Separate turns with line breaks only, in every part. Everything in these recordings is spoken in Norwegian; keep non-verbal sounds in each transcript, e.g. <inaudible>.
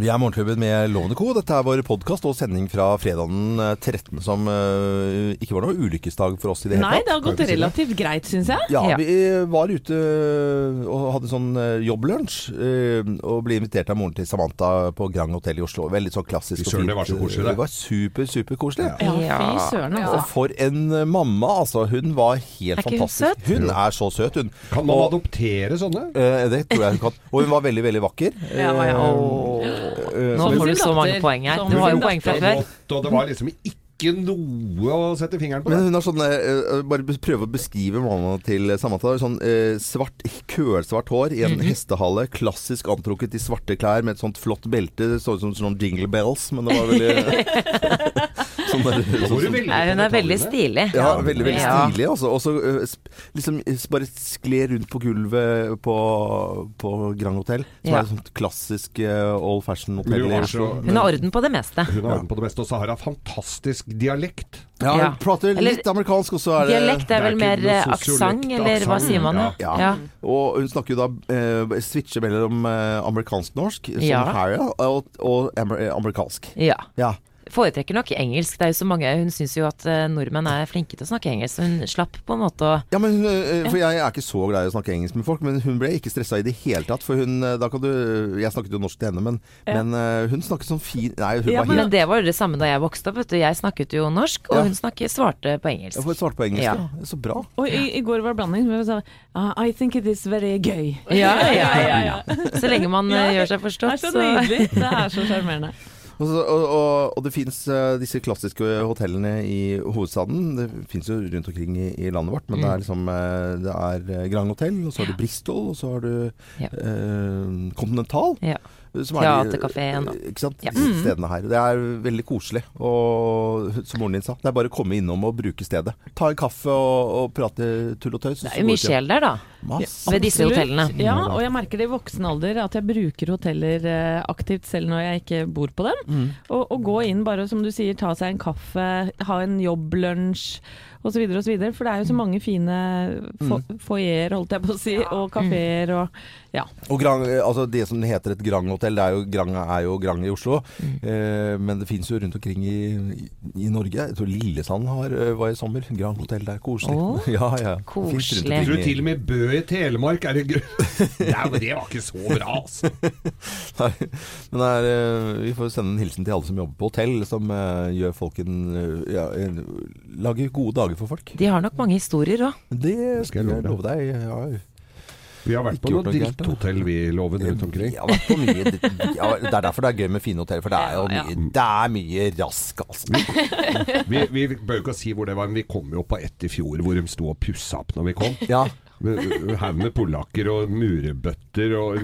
Vi er Morgenklubben med Lovende Co. Dette er vår podkast og sending fra fredagen eh, 13., som uh, ikke var noe ulykkesdag for oss i det hele
Nei, det har gått relativt greit, syns jeg.
Ja,
Ja.
vi var ute og hadde sånn eh, jobblunsj, Uh, og ble invitert av moren til Samantha på Grand Hotel i Oslo. Veldig sånn klassisk
Fy søren, det var så koselig, det.
Det var super, super koselig.
Ja, fy
Ja.
Og
altså.
for en eh, mamma, altså. Hun var helt
Er ikke hun
fantastisk.
søt?
Hun er så søt, hun.
Kan man
Og-
adoptere sånne?
Uh, det tror jeg hun kan. Og hun var veldig, veldig vakker.
Ja, ja.
Eh,
Nå får du så mange poeng her. Du har jo poeng fra før.
Og det var liksom ikke noe å sette fingeren på.
Men hun har sånn eh, eh, Bare prøve å beskrive mamma til Samantha. Sånn eh, svart, kølsvart hår i en
Mhm.
hestehale. Klassisk antrukket i svarte klær med et sånt flott belte. Det så ut som sånn jingle bells, men det var veldig <laughs> sånn der, sånn, sånn,
Nei, hun er veldig stilig.
ja, veldig, veldig
Ja.
stilig. Også. Og så eh, liksom eh, bare skle rundt på gulvet på, på Grand Hotel. Som
Ja.
er et sånt klassisk eh, old fashion
Men
hotell.
hun
har orden på det meste.
Hun har orden på det meste, og så har hun fantastisk dialekt.
Ja,
Ja.
hun prater
Eller-
litt amerikansk, og så er det
Dialekt er vel
er
mer aksent, eller hva sier man?
ja.
Ja.
Ja.
Og hun snakker jo da eh, switcher mellom eh, amerikansk-norsk, som
Ja.
Harry, og, og amer amerikansk.
ja.
Ja.
Foretrekker nok engelsk. Det er jo så mange Hun syns jo at eh, nordmenn er flinke til å snakke engelsk, så hun slapp på en måte å
ja, men hun, eh, For jeg er ikke så glad i å snakke engelsk med folk, men hun ble ikke stressa i det hele tatt. For hun eh, Da kan du Jeg snakket jo norsk til henne, men,
Ja.
men hun snakket sånn fin Nei, hun
Ja,
var
men-
helt
Men det var jo det samme da jeg vokste opp. Vet du. Jeg snakket jo norsk, og
Ja.
hun snakket, svarte på engelsk.
Ja, får svart på engelsk, ja.
Ja.
Så bra.
Og i, i går var det blanding. Hun sa uh, I think it is very gøy.
Ja, ja, ja, ja. <laughs> Så lenge man
Ja,
gjør seg
Det er
forstått,
så
så
nydelig. Det er så sjarmerende.
Og, og, og, og det fins disse klassiske hotellene i hovedstaden. Det fins jo rundt omkring i, i landet vårt, men det
Mm.
er liksom eh, Det er eh, Grand Hotel, og så har du Bristol, og så har du
Ja.
eh, Continental.
Ja.
Som er de-
og-
Ikke sant.
Ja.
Disse stedene her. Det er veldig koselig. Og som moren din sa, det er bare å komme innom og bruke stedet. Ta en kaffe og, og prate tull og tøys.
Det er jo mye sjel der, da.
Masse.
Ved disse hotellene.
Ja, og jeg merker det i voksen alder at jeg bruker hoteller eh, aktivt selv når jeg ikke bor på dem.
Mm.
Og, og gå inn bare, som du sier, ta seg en kaffe, ha en jobblunsj osv. osv. For det er jo så mange fine fo foajeer, holdt jeg på å si, og kafeer og ja.
Og Grand, altså det som heter et Grand-hotell, det er jo Grand er jo Grand i Oslo.
Mm.
Eh, men det fins jo rundt omkring i, i, Norge. Jeg tror Lillesand har, eh, var i sommer. Grand-hotell der. Koselig.
Åh, <laughs>
ja, ja.
Koselig.
Jeg tror til og med Bø i Telemark er <laughs> det gøy. Nei, men det var ikke så bra, altså. <laughs>
Nei, Men det er, eh, vi får sende en hilsen til alle som jobber på hotell, som uh, gjør folk en, ja, en Lager gode dager for folk.
De har nok mange historier òg.
Det
Skal jeg love
deg. Ja.
Vi har vært
Ikke
på
noen
noe
noe
dritthotell, vi, Loven, rundt omkring.
Jeg har vært på mye ja, Det er derfor det er gøy med fine hotell, for det er jo mye, det er mye rask, altså.
Vi, vi bør jo ikke si hvor det var, men vi kom jo på ett i fjor hvor de sto og pussa opp når vi kom.
Ja.
Haug med polakker og murebøtter og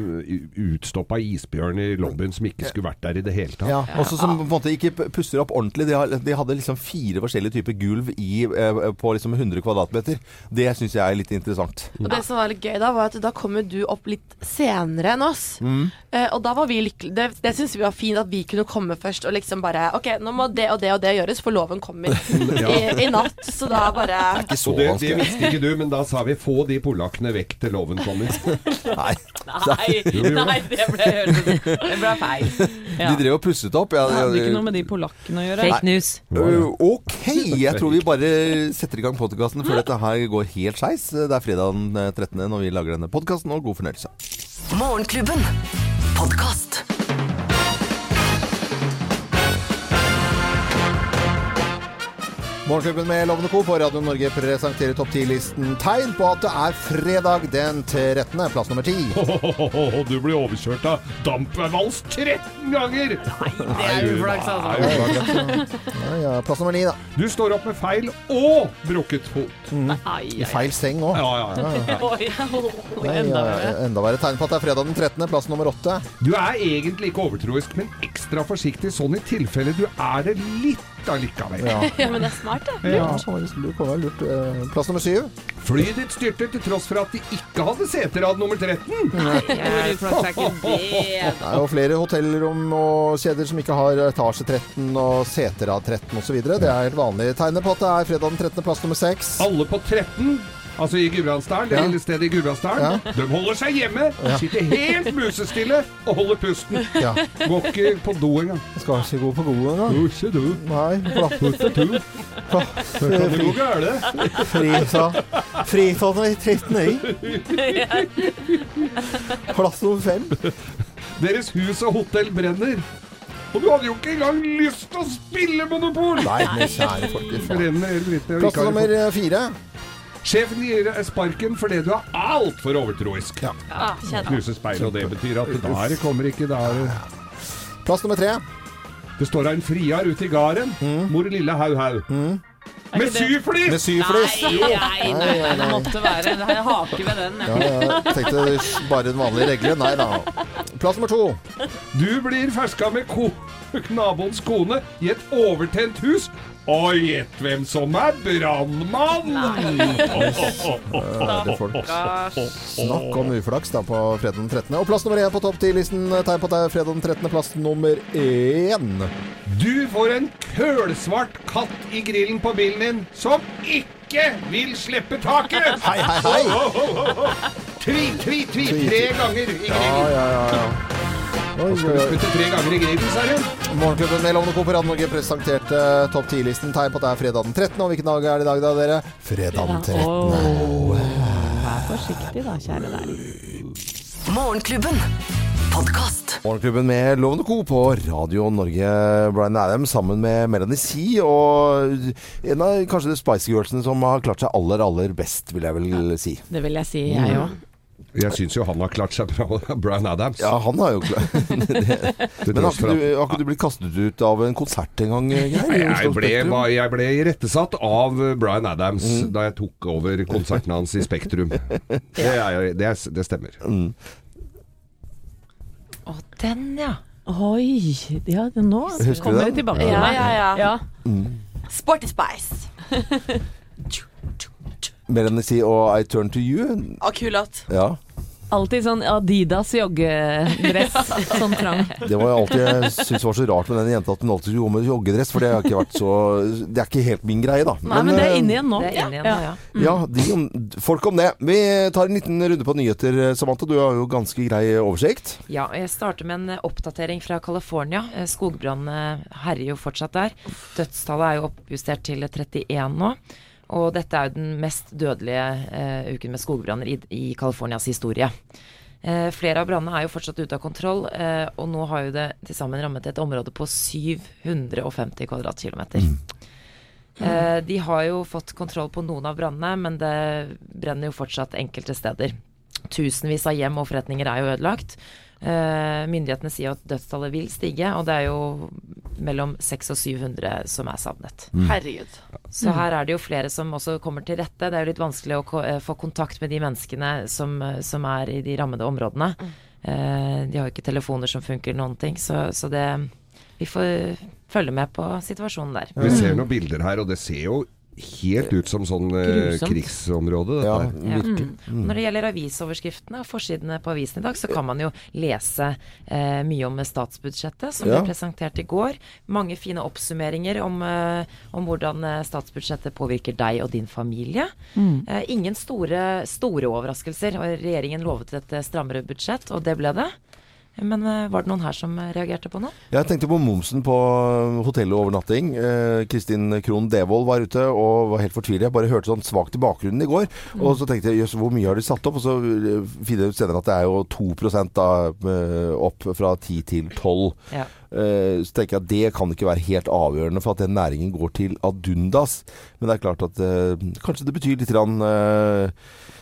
utstoppa isbjørn i lobbyen som ikke skulle vært der i det hele tatt.
Ja, også som på en måte ikke pusser opp ordentlig. De, har, de hadde liksom fire forskjellige typer gulv i, eh, på liksom 100 kvadratmeter. Det syns jeg er litt interessant.
Og det som var litt gøy da, var at da kom jo du opp litt senere enn oss.
Mm.
Eh, og da var vi lykkelige. Det, det syns vi var fint at vi kunne komme først og liksom bare OK, nå må det og det og det gjøres, for loven kommer <laughs> i, i natt. Så da bare
Ikke så
vanskelig. det, det visste ikke du, men da sa vi 'få de polakkene vekk til loven kommer'. <laughs>
Nei.
Nei, nei, det ble, det ble feil. Ja.
De drev og pusset opp. Ja,
Det hadde ikke noe med de polakkene å gjøre.
Fake news.
Uh, ok, jeg tror vi bare setter i gang podkasten før dette her går helt skeis. Det er fredag den 13. når vi lager denne podkasten, og god fornøyelse.
Morgenklubben. Podkast.
Morgenklubben med Lovende Co. på Radio Norge presenterer topp 10-listen tegn på at det er fredag den 13. Plass nummer 10.
Du blir overkjørt av dampvals 13 ganger!
Nei, Det er uflaks, altså.
Ja, ja, plass nummer 9, da.
Du står opp med feil og brukket fot.
Mm.
I feil seng òg.
Ja, ja, ja.
Oi, oi, enda verre.
Enda verre tegn på at det er fredag den 13. Plass nummer 8.
Du er egentlig ikke overtroisk, men ekstra forsiktig sånn i tilfelle du er det litt allikevel.
Ja. <laughs>
Ja, men det er smart, det.
Ja, det lurt. Eh, Plass nummer 7.
Flyet ditt styrtet til tross for at de ikke hadde seterad nummer 13.
Hvor uflaks er ikke det? <laughs>
Det er jo flere hotellrom og kjeder som ikke har etasje 13 og seterad 13 osv. Det er helt vanlig. Tegnet på at det er fredag den 13. plass nummer 6.
Alle på 13 Altså i Gudbrandsdalen, det
Ja.
lille stedet i Gudbrandsdalen. De holder seg hjemme, sitter helt musestille og holder pusten.
Ja.
Går ikke på do engang.
Skal ikke gå på do engang.
Jo, ikke du.
Nei, plass
Kan det gå gærent?
Frisa Frifanen i 39. Plass nummer fem.
Deres hus og hotell brenner. Og du hadde jo ikke engang lyst til å spille Monopol!
Nei, men kjære folk. faen.
Brenner hele dritten.
Plass nummer fire.
Sjefen gir sparken fordi du er altfor overtroisk.
Ja.
Ja, kjenner.
Knuse speil, og det betyr at der kommer ikke der
Plass nummer tre.
Det står en friar ute i garen. Mor lille hau hau. Med syflis!
Med syflis.
Nei, nei, nei, det måtte være en hake ved den.
Ja, jeg tenkte bare en vanlig regle. Nei da. Plass nummer to.
Du blir ferska med ko naboens kone i et overtent hus. Og gjett hvem som er brannmann!
Snakk om uflaks da på fredag den 13. Og plass nummer én på topp 10-listen. Tegn på at det er fredag den 13. Plass nummer én.
Du får en kølsvart katt i grillen på bilen din som ikke vil slippe taket! <laughs>
Hei, hei, hei!
Tvi, tvi, tvi, tre ganger i
Ja,
grillen.
ja, ja. ja. Oi,
Skal
oi.
spytte tre ganger i grillen, sa du?
Morgenklubben med Lovende Ko på Radio Norge presenterte topp 10-listen. Tegn på at det er fredag den 13. Og hvilken dag er det i dag, da, dere? Fredag den 13.
Åh, Vær forsiktig da, kjære deg.
Morgenklubben. Podkast.
Morgenklubben med Lovende Co på Radio Norge. Brian Adam sammen med Melanie C. Og en av kanskje de Spice Girlsene som har klart seg aller, aller best, vil jeg vel si.
Det vil jeg si, jeg òg.
Jeg syns jo han har klart seg bra, <laughs> Brian Adams.
Ja, han har jo klart <laughs> <laughs> det. Men har ikke, du, har ikke du blitt kastet ut av en konsert en gang, Geir?
Jeg ble, jeg ble irettesatt av Brian Adams da jeg tok over konserten hans i Spektrum. Det, er, det, er, det stemmer.
Å, den, ja.
Oi, ja, nå kommer det tilbake
Ja, Ja, ja,
ja. Mm.
Sporty Spice.
Melanie C og I Turn To You.
Akkurat. kul.
Ja.
Alltid sånn Adidas joggedress. <laughs> sånn trang.
Det var jo alltid jeg syntes var så rart med den jenta at hun alltid gjorde med joggedress, for det har ikke vært så Det er ikke helt min greie, da.
Nei, men det er
eh,
inne igjen nå.
Det er inne igjen ja, ja.
Ja, de folk om det. Vi tar en liten runde på nyheter, Samantha. Du har jo ganske grei oversikt.
Ja, jeg starter med en oppdatering fra California. Eh, Skogbrannene herjer jo fortsatt der. Dødstallet er jo oppjustert til 31 nå. Og dette er jo den mest dødelige eh, uken med skogbranner i, i Californias historie. Eh, flere av brannene er jo fortsatt ute av kontroll, eh, og nå har jo det til sammen rammet et område på 750 kvadratkilometer. Eh, de har jo fått kontroll på noen av brannene, men det brenner jo fortsatt enkelte steder. Tusenvis av hjem og forretninger er jo ødelagt. Eh, myndighetene sier at dødstallet vil stige, og det er jo mellom 600 og 700 som er savnet.
Herregud.
Så her er det jo flere som også kommer til rette. Det er jo litt vanskelig å eh, få kontakt med de menneskene som, eh, som er i de rammede områdene. Mm. de har jo ikke telefoner som funker, noen ting. Så, så det Vi får følge med på situasjonen der.
Vi ser noen bilder her, og det ser jo helt ut som sånn eh,
Grusomt.
krigsområde. Dette
Ja, virkelig.
Mm. Når det gjelder avisoverskriftene og forsidene på avisen i dag, så kan man jo lese eh, mye om statsbudsjettet, som
Ja.
ble presentert i går. Mange fine oppsummeringer om, eh, om hvordan eh, statsbudsjettet påvirker deg og din familie. Eh, ingen store, store overraskelser. Regjeringen lovet et eh, strammere budsjett, og det ble det. Men eh, var det noen her som eh, reagerte på noe?
Jeg tenkte på momsen på. Eh, Kristin Krohn Devold var ute og var helt fortvilet. Jeg bare hørte sånn svakt i bakgrunnen i går. Og så tenkte jeg jøss, hvor mye har de satt opp? Og så finner jeg ut senere at det er jo 2 da, opp fra 10 til 12.
Ja.
Så tenker jeg at det kan ikke være helt avgjørende for at den næringen går til ad undas. Men det er klart at kanskje det betyr litt rann,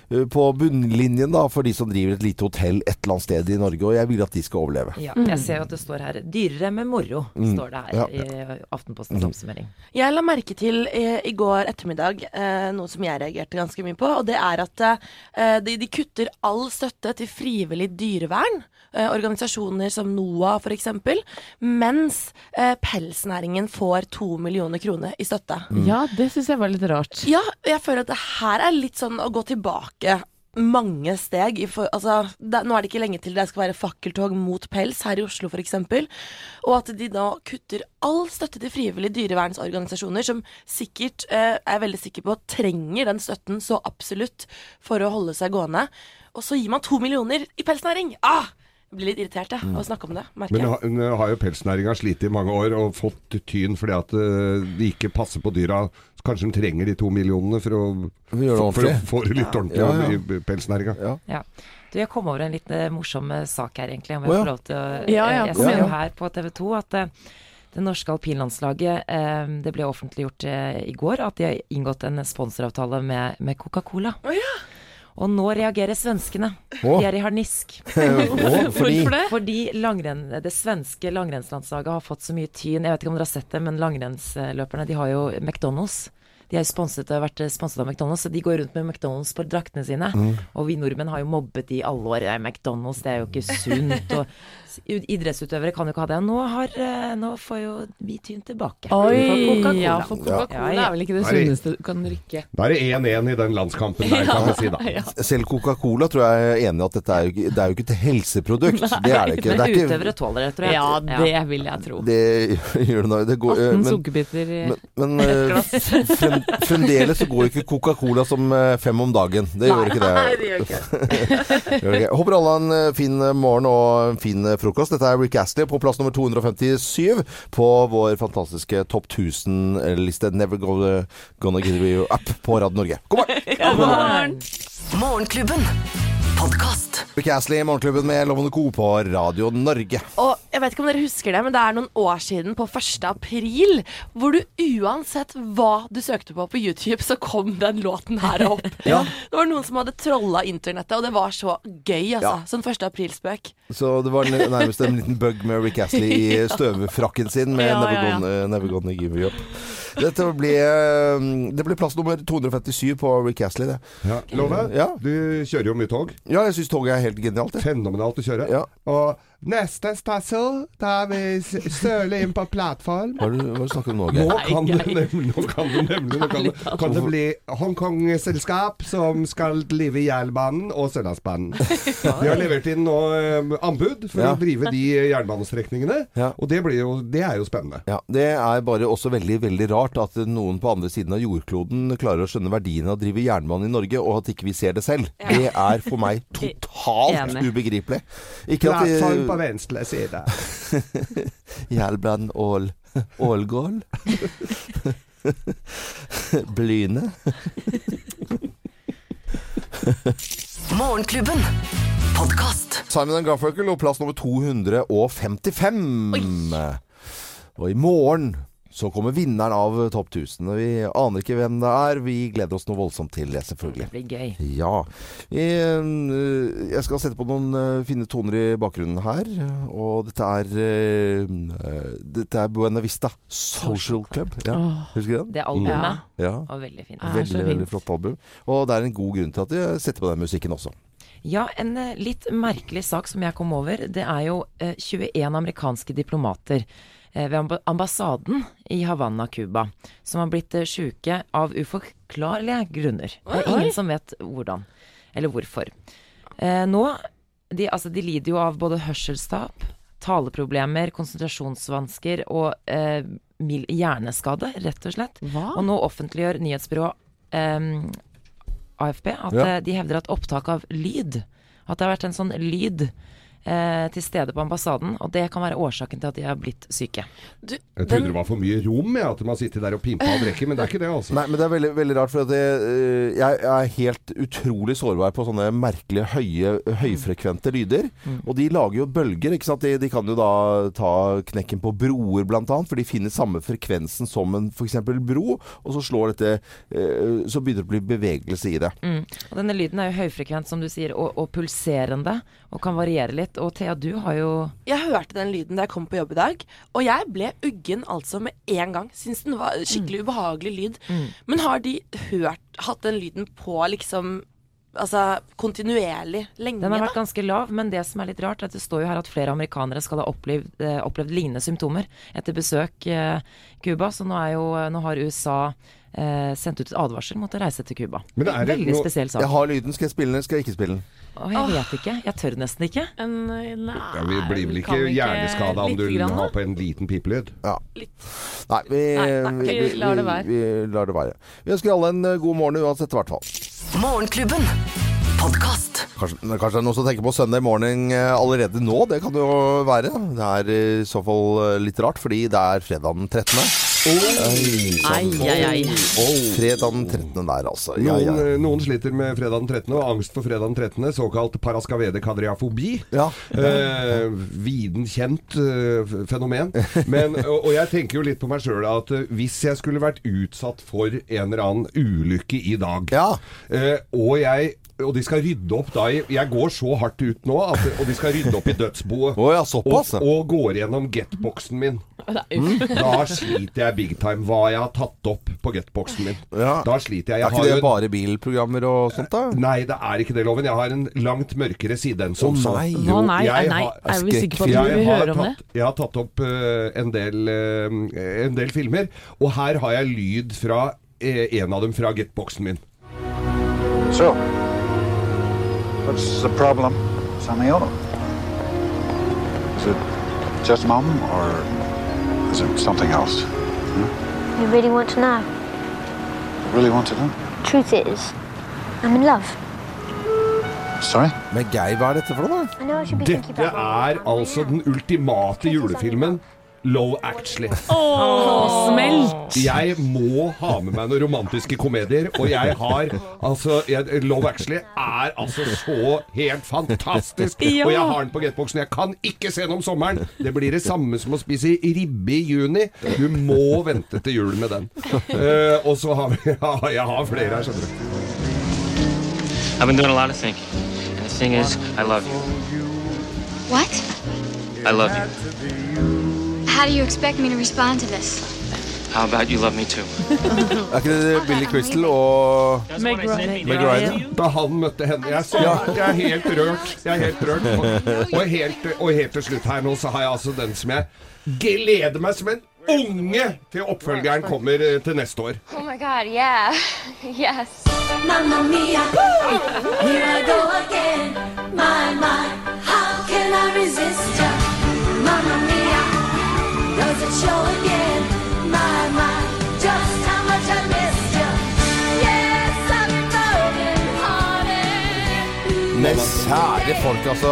på bunnlinjen da, for de som driver et lite hotell et eller annet sted i Norge. Og jeg vil at de skal overleve.
Ja, jeg ser jo at det står her 'dyrere med moro', står det her
Ja.
i Aftenpostens oppsummering.
Jeg la merke til i, i går ettermiddag eh, noe som jeg reagerte ganske mye på, og det er at eh, de, de kutter all støtte til frivillig dyrevern. Eh, organisasjoner som NOAH f.eks. Mens eh, pelsnæringen får to millioner kroner i støtte.
Ja, det syns jeg var litt rart.
Ja, jeg føler at det her er litt sånn å gå tilbake mange steg. For, altså, det, nå er det ikke lenge til det skal være fakkeltog mot pels her i Oslo f.eks. Og at de da kutter all støtte til frivillige dyrevernsorganisasjoner, som sikkert, eh, er veldig sikker på, trenger den støtten så absolutt for å holde seg gående. Og så gir man to millioner i pelsnæring! Ah! Blir litt irritert jeg, av å snakke om det, merker
Men
jeg.
nå hun har jo pelsnæringa slitt i mange år og fått tyn fordi at eh, de ikke passer på dyra. Så Kanskje de trenger de to millionene for å,
For å
få det litt ordentlig
Ja, ja.
i pelsnæringa.
Ja.
Ja. Du, jeg kom over en litt eh, morsom eh, sak her, egentlig. Om jeg
ja.
får lov til å
Ja, ja,
eh, Jeg ser jo her på TV 2 at eh, det norske alpinlandslaget eh, Det ble offentliggjort eh, i går at de har inngått en sponsoravtale med, med Coca-Cola. Og nå reagerer svenskene.
Å.
De er i harnisk. <laughs>
Å, fordi?
Fordi langren, det svenske langrennslandslaget har fått så mye tyn. Jeg vet ikke om dere har sett det, men langrennsløperne de har jo McDonald's. De er sponset, har vært sponset av McDonald's, så de går rundt med McDonald's på draktene sine. Og vi nordmenn har jo mobbet de i alle år. «Nei, McDonald's, det er jo ikke sunt. Og idrettsutøvere kan jo ikke ha det. Nå, har, eh, nå får jo vi tyn tilbake.
Oi!
Coca-Cola.
Ja, for Coca-Cola
Ja,
er vel ikke det sunneste du kan drikke.
Da er det 1-1 i den landskampen der, kan vi si da. <laughs>
Ja.
selv Coca-Cola tror jeg er enig i at dette er jo det er jo ikke et helseprodukt. Det er det ikke.
Men
Det er ikke
utøvere tåler det, tror jeg.
Ja, det vil jeg tro.
det <laughs> gjør det nå. Det går, eh,
18
men,
sukkerbiter i
men, men eh, <laughs> fremdeles så går ikke Coca-Cola som eh, fem om dagen. Det gjør ikke det.
Nei, det gjør ikke.
Håper alle har en fin morgen og en fin eh, frokost. Dette er Rick Astley på plass nummer 257 på vår fantastiske Topp 1000-liste Never Gonna, gonna Give You Up på Radio Norge. God morgen! <laughs>
God morgen!
Morgenklubben. Podkast.
Rick Astley i Morgenklubben med Lovende Co. på Radio Norge.
Og jeg vet ikke om dere husker det, men det er noen år siden, på 1. april, hvor du uansett hva du søkte på på YouTube, så kom den låten her opp. <laughs>
Ja.
Det var noen som hadde trolla internettet, og det var så gøy, altså.
Ja.
Sånn 1. aprilspøk.
Så det var nærmest en liten bug med Rick Astley i <laughs> støvfrakken sin med
Ja,
Never,
ja, ja.
Gonna, Never Gonna Give You Up. Dette ble, eh, det ble plass nummer 257 på Rick Astley, det.
Ja. Love,
Ja.
du kjører jo mye tog.
Ja, jeg syns toget er helt genialt.
Fenomenalt å kjøre.
Ja.
Og neste stasjon, da er vi søle inn på plattform.
Hva hva snakker du om nå,
Nå
Geir?
kan, det nemlig, nå kan det nemlig nå kan det, kan det bli Hongkong-selskap som skal drive Jernbanen og Sørlandsbanen. <laughs> De har levert inn nå eh, anbud for
Ja.
å drive de jernbanestrekningene,
Ja.
og det, blir jo, det er jo spennende.
Ja, Det er bare også veldig veldig rart at noen på andre siden av jordkloden klarer å skjønne verdien av å drive jernbane i Norge, og at ikke vi ser det selv. Det er for meg <laughs> totalt ubegripelig. Ikke at
Plattform på venstre side. <laughs>
Jernbanen Ål Ålgål? <laughs> Blyne? <laughs>
Morgenklubben. Podcast.
Simon and Garfunkel og plass nummer 255. Og i morgen så kommer vinneren av Topp 1000. Og Vi aner ikke hvem det er. Vi gleder oss noe voldsomt til det, selvfølgelig.
Det blir gøy.
Ja. Eh, jeg skal sette på noen eh, fine toner i bakgrunnen her. Og dette er eh, Dette er Buena Vista Social Club. Ja. Husker du den?
Det albumet
Ja.
var veldig fint.
Ja. er
Veldig,
fint.
veldig flott album. Og det er en god grunn til at jeg setter på den musikken også.
Ja, en litt merkelig sak som jeg kom over, det er jo eh, 21 amerikanske diplomater ved ambassaden i Havanna, Cuba, som har blitt sjuke syke av uforklarlige grunner. Det er ingen som vet hvordan, eller hvorfor. Eh, nå, de, altså, de lider jo av både hørselstap, taleproblemer, konsentrasjonsvansker og eh, mild hjerneskade, rett og slett.
Hva?
Og nå offentliggjør nyhetsbyrået eh, AFP at
Ja.
eh, de hevder at opptak av lyd At det har vært en sånn lyd eh, til stede på ambassaden, og det kan være årsaken til at de har blitt syke.
Du,
Jeg trodde det var for mye rom, jeg, at man sitter der og pimpa og drukket, men det er ikke det, altså.
Nei, men det er veldig, veldig rart, for det, eh, jeg er helt utrolig sårbar på sånne merkelige høye, høyfrekvente lyder. Og de lager jo bølger, ikke sant. De, de kan jo da ta knekken på broer, blant annet, for de finner samme frekvensen som en f.eks. bro, og så slår dette eh, Så begynner det å bli bevegelse i det.
Mm. Og denne lyden er jo høyfrekvent, som du sier, og, og pulserende, og kan variere litt. Og Thea, du har jo
Jeg hørte den lyden da jeg kom på jobb i dag, og jeg ble uggen altså med en gang. Syns den var skikkelig ubehagelig lyd. Men har de hørt, hatt den lyden på liksom altså, kontinuerlig lenge.
Den har
da.
vært ganske lav, men det som er litt rart, er at det står jo her at flere amerikanere skal ha opplevd, eh, opplevd lignende symptomer etter besøk eh, Cuba. Så nå, er jo, nå har USA eh, sendt ut et advarsel mot å reise til Cuba.
Men det
Veldig
noe-
spesiell sak.
Jeg har lyden. Skal jeg spille den, eller skal jeg ikke spille den?
Å, jeg vet ikke. Jeg tør nesten ikke.
En, nei,
Ja, vi blir vel ikke
vi
hjerneskada om du
lite grann, da?
har på en liten pipelyd?
Ja.
Litt.
Nei, vi,
Nei, nei,
vi,
vi lar det være.
Vi, vi lar det være. Vi ønsker alle en eh, god morgen uansett, i hvert fall.
Morgenklubben. Podkast.
Kanskje, kanskje det er noen som tenker på Sunday morning eh, allerede nå. Det kan det jo være. Det er i så fall eh, litt rart, fordi det er fredag den 13.
Ai, ai, ai.
Fredag den 13. der, altså. Ja, ja.
Noen, noen sliter med fredag den 13. og angst for fredag den 13., såkalt parascavede kadriafobi.
Ja.
Eh, viden kjent eh, fenomen. Men, <laughs> og, og jeg tenker jo litt på meg sjøl at eh, hvis jeg skulle vært utsatt for en eller annen ulykke i dag,
Ja.
eh, og jeg og de skal rydde opp da i Jeg går så hardt ut nå, at, og de skal rydde opp i dødsboet.
Oh, ja, såpass,
og, og går gjennom getboxen min.
Nei,
Da sliter jeg big time hva jeg har tatt opp på getboxen min.
Ja.
Da sliter jeg. jeg
Er ikke
har
det
jo
bare bilprogrammer og sånt, da?
Nei, det er ikke det, Loven. Jeg har en langt mørkere side enn som så.
nei.
Å nei,
jeg
nei, er vi sikre på at du vil høre om det?
jeg har tatt opp uh, en, del, uh, en del filmer, og her har jeg lyd fra eh, en av dem fra getboxen min.
So, what's the problem, Samiolo? Is it just mom, or is it something else?
You really want to know?
Really want to know?
Truth is, I'm in love.
Sorry?
Men Geir, hva er dette for noe? da?
I know I should be thinking
Dette
about
er altså den ultimate julefilmen. Love Actually.
Smelt!
Jeg må ha med meg noen romantiske komedier, og jeg har altså jeg, Love Actually er altså så helt fantastisk.
Ja.
Og jeg har den på getboxen. Jeg kan ikke se den om sommeren. Det blir det samme som å spise ribbe i juni. Du må vente til jul med den. Uh, og så har vi <laughs> ja, Jeg har flere her, skjønner du.
I've been doing a lot of thinking. And the thing is, I love you.
What?
I love you.
How do you expect me to respond to this?
How about you love me too?
Er ikke det Billy Crystal og
Meg
Meg Ryan?
Da han møtte henne Jeg, så, jeg er helt rørt. Jeg er helt rørt. <laughs> Og, og, helt, og helt til slutt her nå så har jeg altså den som jeg gleder meg som en unge til oppfølgeren kommer eh, til neste år.
Oh my god, yeah. <laughs> yes.
Mamma mia, here I go again. My, my, how can I resist ya? Mamma mia, does it
Men kjære folk, altså.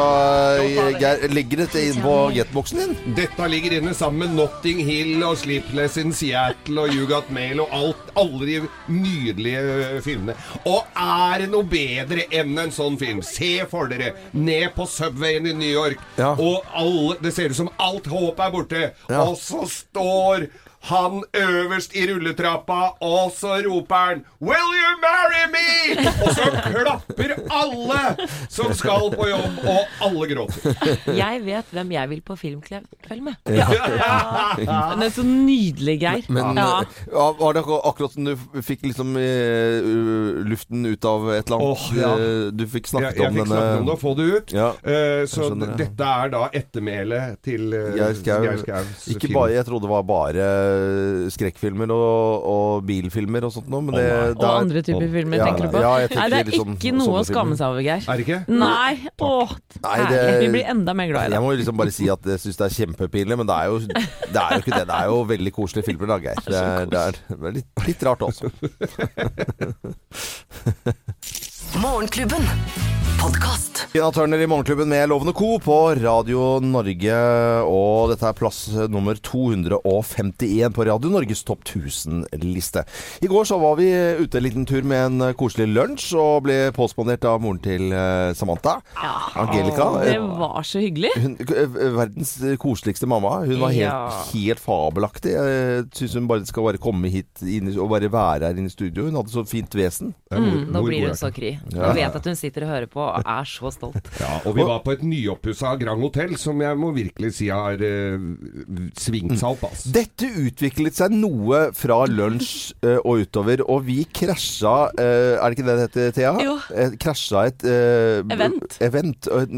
Geir, ligger dette inn på jetboksen din?
Dette ligger inne sammen med Notting Hill og Sleepless in Seattle og You Got Mail og alt, alle de nydelige eh, filmene. Og er det noe bedre enn en sånn film? Se for dere ned på Subwayen i New York,
Ja.
og alle, det ser ut som alt håp er borte.
Ja.
Og så står han øverst i rulletrappa, og så roper han 'Will you marry me?' Og så klapper alle som skal på jobb, og alle gråter.
Jeg vet hvem jeg vil på filmkveld med.
Den er så nydelig, Geir.
Men
ja.
eh, ja, var det akkurat som du fikk liksom uh, luften ut av et eller annet?
Oh, ja.
Eh, Du fikk snakket
jeg
om
fikk
denne
snakket om det og få det ut.
Ja,
Eh, så
skjønner det.
dette er da ettermælet til uh,
Geir Skau.
Skaus
Ikke
film.
bare, jeg trodde det var bare skrekkfilmer og, og bilfilmer og sånt noe, men det,
oh,
det er, Og
andre typer filmer,
Ja,
tenker du på?
ja, tenker
Nei, det er
sånn-
ikke noe å skamme seg over, Geir.
Er det ikke?
Nei, åh,
Nei, det-
Vi blir enda mer glad i
Jeg må liksom bare si at jeg syns det er kjempepinlig, men det er, jo, det er jo ikke det. Det er jo veldig koselige filmer, da, Geir. Det er, det er, det er litt, litt rart også. <laughs>
Morgenklubben. Podkast.
Tina Turner i Morgenklubben med Lovende Co. på Radio Norge. Og dette er plass nummer 251 på Radio Norges topp 1000-liste. I går så var vi ute en liten tur med en koselig lunsj, og ble påspandert av moren til Samantha. Samantha. Angelica.
Det var så hyggelig.
Hun, eh, verdens koseligste mamma. Hun var helt,
Ja.
helt fabelaktig. Jeg syns hun bare skal bare komme hit inn, og bare være her inne i studio. Hun hadde så fint vesen.
Mm, nå blir hun så kry.
Ja.
Jeg vet at hun sitter og hører på. og er så stolt. <laughs>
Ja, og vi var på et nyoppussa Grand Hotell, som jeg må virkelig si har uh, svingt seg opp. Altså.
Dette utviklet seg noe fra lunsj eh, og utover, og vi krasja eh, Er det ikke det det heter, Thea?
Jo.
Eh, krasja et eh,
Event.
event og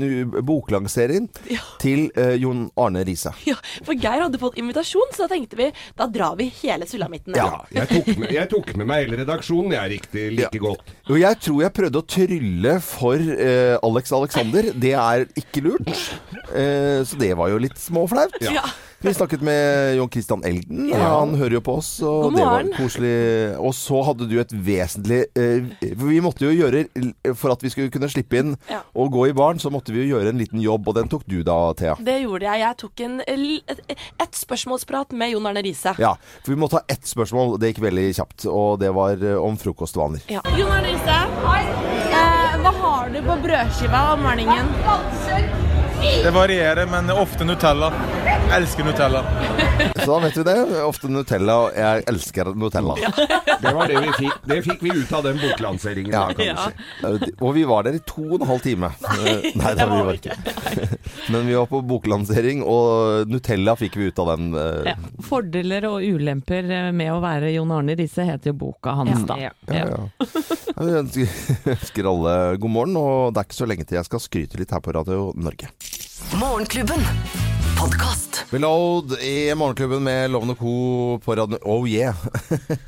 boklansering
Ja.
til eh, Jon Arne Riise. <laughs>
Ja, for Geir hadde fått invitasjon, så da tenkte vi da drar vi hele sulamitten.
Ja.
Jeg tok, med, jeg tok med meg hele redaksjonen, jeg, riktig like godt.
Og jeg tror jeg prøvde å trylle for eh, Alex Alexander. Det er ikke lurt. <laughs> Eh, så det var jo litt småflaut.
Ja.
Vi snakket med John Christian Elden. Han hører jo på oss, og
God
det var koselig. Og så hadde du et vesentlig eh, For vi måtte jo gjøre For at vi skulle kunne slippe inn
Ja.
og gå i baren, så måtte vi jo gjøre en liten jobb, og den tok du da, Thea.
Det gjorde jeg. Jeg tok en, et, et spørsmålsprat med Jon Arne Riise.
Ja, for vi måtte ha ett spørsmål. Det gikk veldig kjapt, og det var eh, om frokostvaner.
Ja. Jon Arne Riise, eh, hva har du på brødskiva om morgenen?
Det varierer, men ofte Nutella. Jeg elsker Nutella.
Så da vet vi det. Ofte Nutella, og jeg elsker Nutella.
Det var det vi fikk. Det fikk vi ut av den boklanseringen.
Ja,
kan du
Ja.
si.
Eh, Og vi var der i to og en halv time. <laughs> Nei, det var vi ikke. Men vi var på boklansering, og Nutella fikk vi ut av den. eh,
Ja. Fordeler og ulemper med å være Jon Arne Riise heter jo boka hans, da.
Ja.
Ja, ja. Ja, Vi ønsker, <laughs> ønsker alle god morgen, og det er ikke så lenge til jeg skal skryte litt her på Radio Norge.
Morgenklubben. Podkast.
Reload i Morgenklubben med Lovende Co. på radio Oh yeah!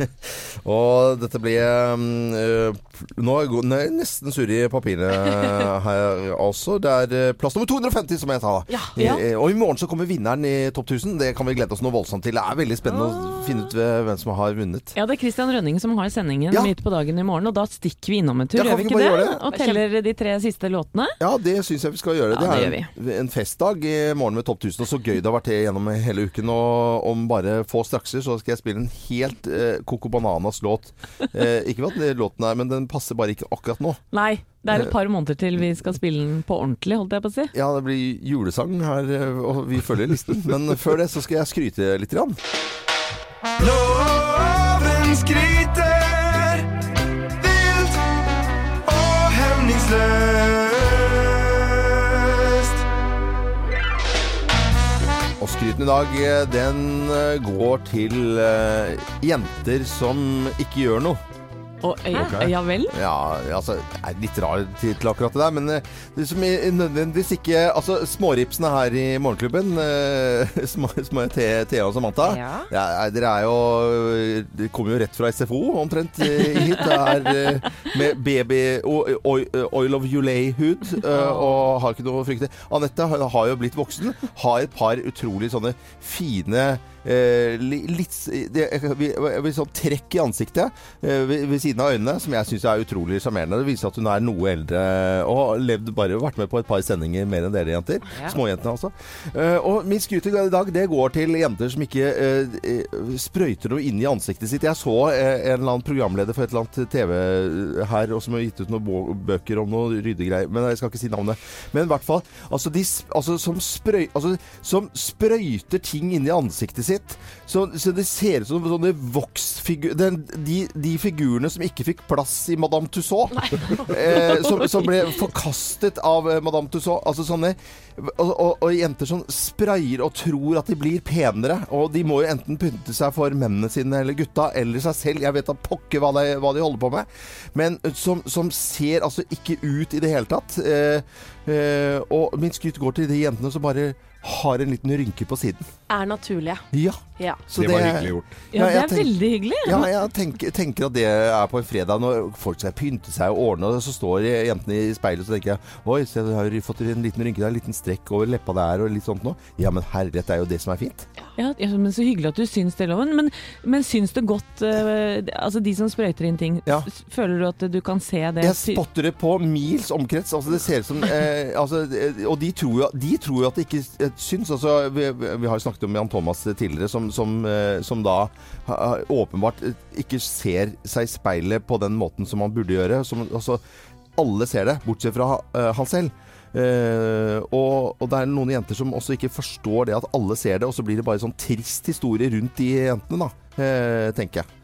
<laughs> og dette blir eh, Nå er jeg nesten sur i papirene <laughs> her også. Det er eh, plass nummer 250, som jeg sa.
Ja.
I- eh, Og i morgen så kommer vinneren i Topp 1000. Det kan vi glede oss noe voldsomt til. Det er veldig spennende å finne ut hvem som har vunnet.
Ja, det er Christian Rønning som har sendingen
Ja.
midt på dagen i morgen, og da stikker vi innom en tur,
Ja,
gjør vi ikke det?
det?
Og teller de tre siste låtene.
Ja, det syns jeg vi skal gjøre.
Det
det er en, en festdag i morgen med Topp 1000. Og så gøy det har vært det gjennom hele uken. Og om bare få strakser så skal jeg spille en helt eh, Coco Bananas låt. Eh, ikke at låten er Men den passer bare ikke akkurat nå.
Nei, det er et par måneder til vi skal spille den på ordentlig, holdt jeg på å si.
Ja, det blir julesang her, eh, og vi følger listen. Men før det så skal jeg skryte litt. Grann.
Loven skryter Og
i dag, eh, den eh, går til eh, jenter som ikke gjør noe.
Og, ja, ja vel?
Ja, altså Det er litt rar tittel akkurat det der, men det er som er nødvendigvis ikke Altså, småripsene her i Morgenklubben, uh, <laughs> små, små Thea Thea og Samantha
Ja.
ja, Dere er jo Dere kommer jo rett fra SFO omtrent hit. Det er uh, med baby oil, oil of Julay-hud uh, og har ikke noe å frykte. Anette har har jo blitt voksen, har et par utrolig sånne fine Eh, litt det, jeg vi, sånn trekk i ansiktet eh, ved, ved siden av øynene, som jeg syns er utrolig sjarmerende. Det viser at hun er noe eldre og har levd bare vært med på et par sendinger mer enn dere jenter.
Ja.
Småjentene, altså. Eh, og min skryt i dag, det går til jenter som ikke eh, eh, sprøyter noe inn i ansiktet sitt. Jeg så en eller annen programleder for et eller annet TV her, og som har gitt ut noen bøker om noe ryddegreier, men jeg skal ikke si navnet. Men i hvert fall, altså, de, altså, som, sprøy, altså, som sprøyter ting inn i ansiktet sitt. Så, så det ser ut som sånne voksfigurer de, de figurene som ikke fikk plass i Madame Tussauds. eh, som, som ble forkastet av eh, Madame Tussauds. Altså sånne og, og, og jenter som sprayer og tror at de blir penere. Og de må jo enten pynte seg for mennene sine eller gutta eller seg selv. Jeg vet da pokker hva de, hva de holder på med. Men som, som ser altså ikke ut i det hele tatt. Eh, eh, og min skryt går til de jentene som bare har en liten rynke på siden.
Er naturlige.
Ja.
Ja.
Så
det var hyggelig gjort.
Ja,
Ja,
det er
tenk-
veldig hyggelig.
Ja, jeg tenker, tenker at det er på en fredag når folk skal pynte seg og ordne, og så står jentene i speilet, så tenker jeg Oi, se, du har fått en liten rynke der, en liten strekk over leppa der, og litt sånt noe. Ja, men herlighet, det er jo det som er fint.
Ja, ja, men Så hyggelig at du syns det, Loven. Men, men syns det godt uh, Altså, de som sprøyter inn ting,
Ja.
s- føler du at du kan se det?
Jeg spotter det på mils omkrets. Altså det ser ut som eh, altså, eh, Og de tror, jo, de tror jo at det ikke eh, syns. Altså, vi, vi har jo snakket om Jan Thomas tidligere, som, som, eh, som da åpenbart eh, ikke ser seg i speilet på den måten som han burde gjøre. Som, altså, alle ser det, bortsett fra eh, han selv. Uh, og, og det er noen jenter som også ikke forstår det at alle ser det, og så blir det bare sånn trist historie rundt de jentene, da, uh, tenker jeg.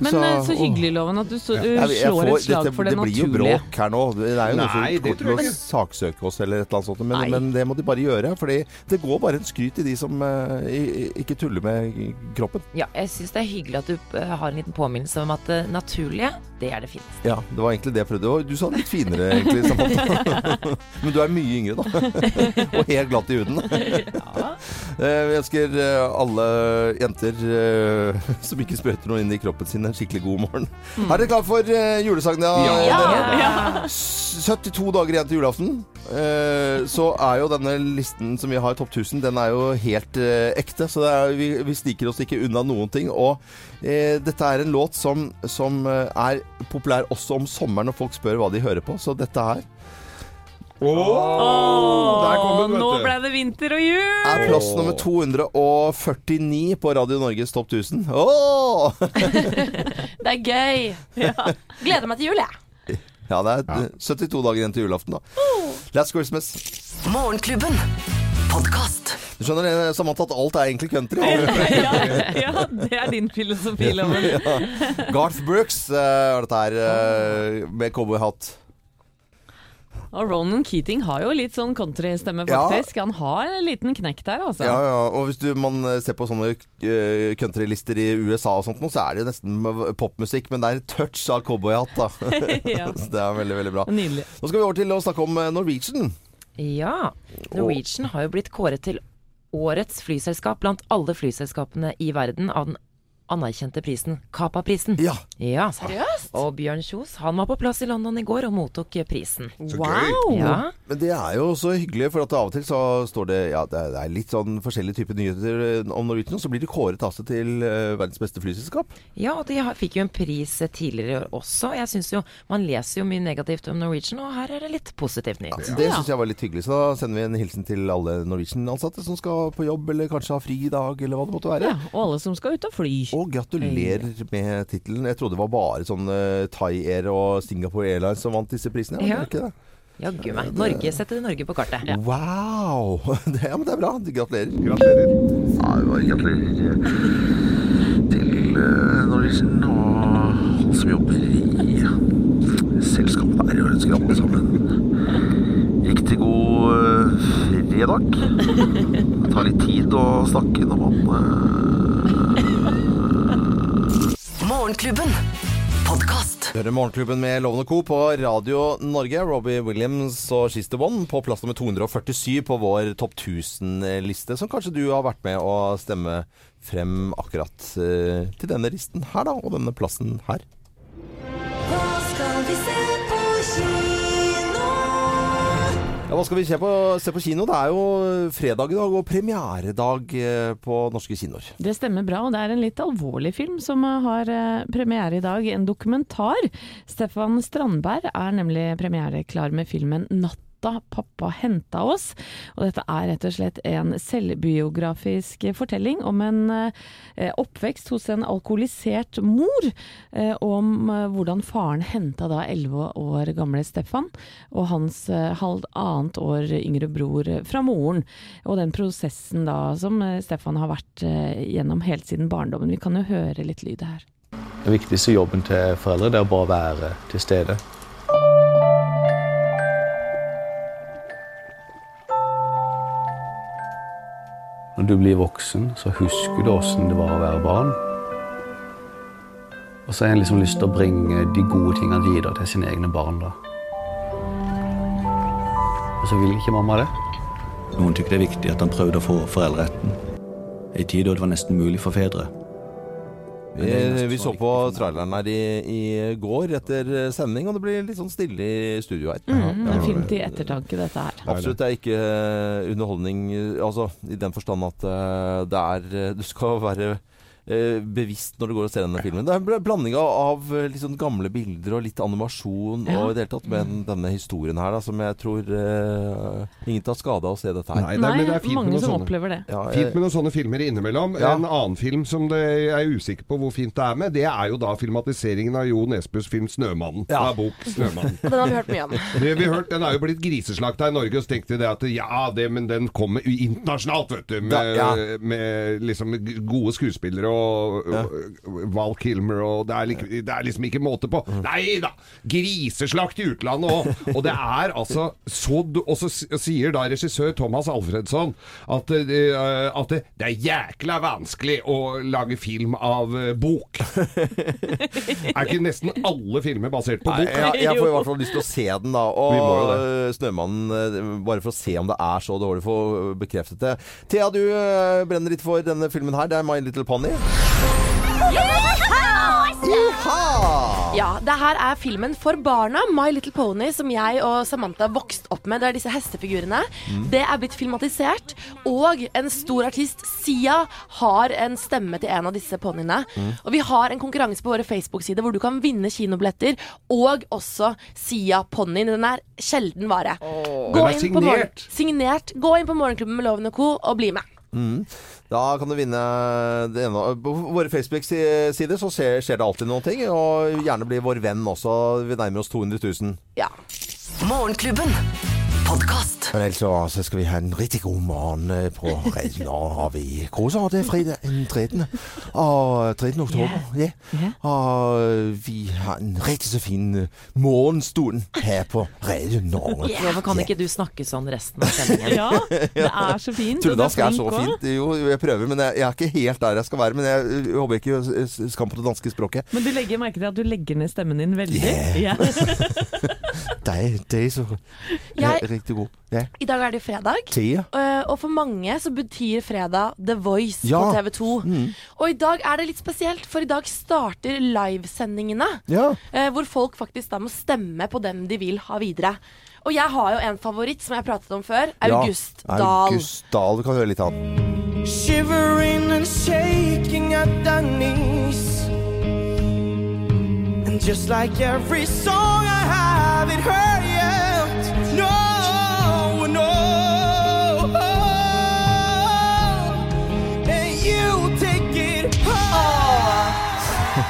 Men
Så-
eh, så hyggelig, Loven, at du så,
Jeg- jeg
slår
får-
et slag
dette-
for det,
det blir jo bråk her nå. Det er jo noen
Nei,
som
det
kommer til å saksøke oss eller et eller annet sånt. Men, men det må de bare gjøre. For det går bare en skryt til de som i- i- ikke tuller med kroppen.
Ja, jeg syns det er hyggelig at du eh, har en liten påminnelse om at det naturlige, det er det fineste.
Ja, det var egentlig det jeg prøvde. Du sa det litt finere, egentlig. <laughs> Men du er mye yngre, da. Og helt glatt i huden. <laughs> Eh, Vi ønsker alle jenter som ikke sprøyter noe inn i kroppen sin, en skikkelig god morgen.
Mm.
Er dere klar for uh, julesangen? Ja.
Ja.
dere? S- 72 dager igjen til julaften. Uh, så er jo denne listen som vi har i Topp 1000, den er jo helt uh, ekte. Så det er, vi, vi sniker oss ikke unna noen ting. Og eh, dette er en låt som, som eh, er populær også om sommeren når folk spør hva de hører på. Så dette her
der kom den, vet
Nå ble det vinter og jul!
er plass nummer 249 på Radio Norges Topp 1000. Åh! <laughs>
Det er gøy. Gleder meg til jul, jeg.
Ja, det er eh, 72 dager igjen til julaften, da. Last Christmas.
Morgenklubben. Podcast.
Du skjønner, det, Samantha, at alt er egentlig country.
ja, ja, det er din filosofi, <laughs> Loven.
ja. Garth Brooks eh, er dette her eh, med cowboyhatt.
Og Ronan Keating har jo litt sånn countrystemme,
Ja.
faktisk. Han har en liten knekk der, altså.
Ja, ja, og hvis du, man eh, ser på sånne eh, countrylister i USA og sånt så er det jo nesten popmusikk, men det er et touch av cowboyhatt, da. <laughs> <laughs>
Ja.
så det er veldig, veldig bra.
Nydelig.
Nå skal vi over til å snakke om eh, Norwegian.
Ja. Norwegian har jo blitt kåret til årets flyselskap blant alle flyselskapene i verden av den anerkjente prisen Capa-prisen.
Ja.
Ja.
Seriøst?
Og Bjørn Kjos han var på plass i London i går og mottok prisen.
Så
Wow!
gøy.
Ja.
Men det er jo så hyggelig, for at av og til så står det Ja, det er, er litt sånn forskjellige typer nyheter eh, om Norwegian, og så blir de kåret altså til eh, verdens beste flyselskap.
ja, og de fikk jo en pris eh, tidligere i år også. Jeg synes jo, Man leser jo mye negativt om Norwegian, og her er det litt positivt nytt.
Det syns jeg var litt hyggelig, så da sender vi en hilsen til alle Norwegian-ansatte som skal på jobb, eller kanskje ha fri i dag, eller hva det måtte være.
Ja, og alle som skal ut og fly.
Og gratulerer med tittelen. Jeg trodde det var bare sånn uh, Thai Air og Singapore Airlines som vant disse prisene.
Ja.
Ja. Ikke det?
Jaggu meg. Norge setter Norge på kartet.
Wow! <laughs> Det, ja, men det er bra. Gratulerer.
Gratulerer.
Ja, det var gratulerer til uh, Norwegian og alle som jobber i selskapet der. Jeg ønsker alle sammen riktig god uh, fredag. Det tar litt tid å snakke når man
Morgenklubben. Podkast.
Hører Morgenklubben med Lovende Co. på Radio Norge. Robbie Williams og She's the One på plass nummer 247 på vår Topp 1000-liste, som kanskje du har vært med å stemme frem akkurat eh, til denne listen her, da, og denne plassen her.
Hva skal vi se
Ja, Hva skal vi se på, se på kino? Det er jo fredag i dag og premieredag eh, på norske kinoer.
Det stemmer bra, og det er en litt alvorlig film som har eh, premiere i dag. En dokumentar. Stefan Strandberg er nemlig premiereklar med filmen 'Natta pappa henta oss'. Og dette er rett og slett en selvbiografisk fortelling om en eh, oppvekst hos en alkoholisert mor. Eh, om eh, hvordan faren henta da 11 år gamle Stefan og hans halvannet år yngre bror fra moren. Og den prosessen da som Stefan har vært gjennom helt siden barndommen. Vi kan jo høre litt lyd her.
Den viktigste jobben til foreldre det er å bare være til stede. Når du blir voksen, så husker du åssen det var å være barn. Og så har en liksom lyst til å bringe de gode tingene videre til sine egne barn. da. Og så vil ikke mamma det.
Noen tykker det er viktig at han prøvde å få foreldreretten. I tid da det var nesten mulig for fedre.
Vi, vi så på traileren her i, i går etter sending, og det blir litt sånn stille i studio her.
Mm, det er fint i ettertanke, dette her.
Absolutt. Det er ikke eh, underholdning eh, altså, i den forstand at eh, det er eh, Du skal være eh, bevisst når du går og ser denne filmen. Det er en blanding av, av eh, sånn gamle bilder og litt animasjon
Ja.
og i det hele tatt med den- denne historien her, da, som jeg tror uh, ingen tar skade av å se dette her.
Nei, det er, det er fint
mange som
sånne.
opplever det.
Ja,
Fint med noen sånne filmer innimellom.
Ja.
En annen film som det jeg er usikker på hvor fint det er med, det er jo da filmatiseringen av Jo Nesbøs film 'Snømannen'.
Ja.
Av bok 'Snømannen'. <laughs>
Den har vi hørt mye om. <laughs>
Det vi har hørt, Den er jo blitt griseslakta i Norge, og så tenkte vi det at ja, det, men den kommer internasjonalt, vet du. Med,
Ja, ja.
med liksom gode skuespillere og øh, Val Kilmer og det er, lik- det er liksom ikke måte på. Nei da! Griseslakt i utlandet òg! Og det er altså så Og så sier da regissør Thomas Alfredsson at, øh, at det, det er jækla vanskelig å lage film av øh, bok. er ikke nesten alle filmer basert på
Nei,
bok?
jeg, jeg får i hvert fall lyst til å se den, da. Og Snømannen, bare for å se om det er så dårlig, få bekreftet det. Thea, du brenner litt for denne filmen her. Det er My Little Pony.
Ja, det her er filmen for barna, My Little Pony, som jeg og Samantha vokste opp med. Det er disse hestefigurene.
Mm.
Det er blitt filmatisert, og en stor artist, Sia, har en stemme til en av disse ponyene.
Mm.
Og vi har en konkurranse på våre Facebook-sider hvor du kan vinne kinobilletter, og også Sia-ponnien. Den er sjelden vare.
Den er
inn på
signert.
Signert. Gå inn på Morgenklubben med Loven og Co. og bli med.
Mm. Da kan du vinne det ene. På våre Facebook-sider så skjer, skjer det alltid noen ting. Og gjerne bli vår venn også. Vi nærmer oss 200 000.
Ja.
Morgenklubben. Podkast.
Men ellers så, så skal vi ha en rigtig god morgen øh, på Radio. Nå har vi koser, og det er fredag den 13. Og 13. oktober. Ja. Og øh, vi har en rigtig så fin øh, morgenstund her på Radio Norge.
Hvorfor kan ikke du snakke sånn resten av sendingen?
Ja, det er så fint. og du er
Trøndersk er så fint. Jo, jeg prøver, men jeg, jeg er ikke helt der jeg skal være. Men jeg, jeg håper ikke skam på det danske språket.
Men du legger merke til at du legger ned stemmen din veldig. Ja. <laughs>
Det er, det er så
Jeg-
riktig god. Yeah.
I dag er det jo fredag.
Thea.
Eh, og for mange så betyr fredag The Voice
Ja.
på TV 2.
Mm.
Og i dag er det litt spesielt, for i dag starter livesendingene.
Ja.
eh, hvor folk faktisk da må stemme på dem de vil ha videre. Og jeg har jo en favoritt som jeg pratet om før. August
ja.
Dahl.
August Dahl. Du kan høre litt av han.
Shivering and shaking at the knees. And just like every song I haven't heard yet.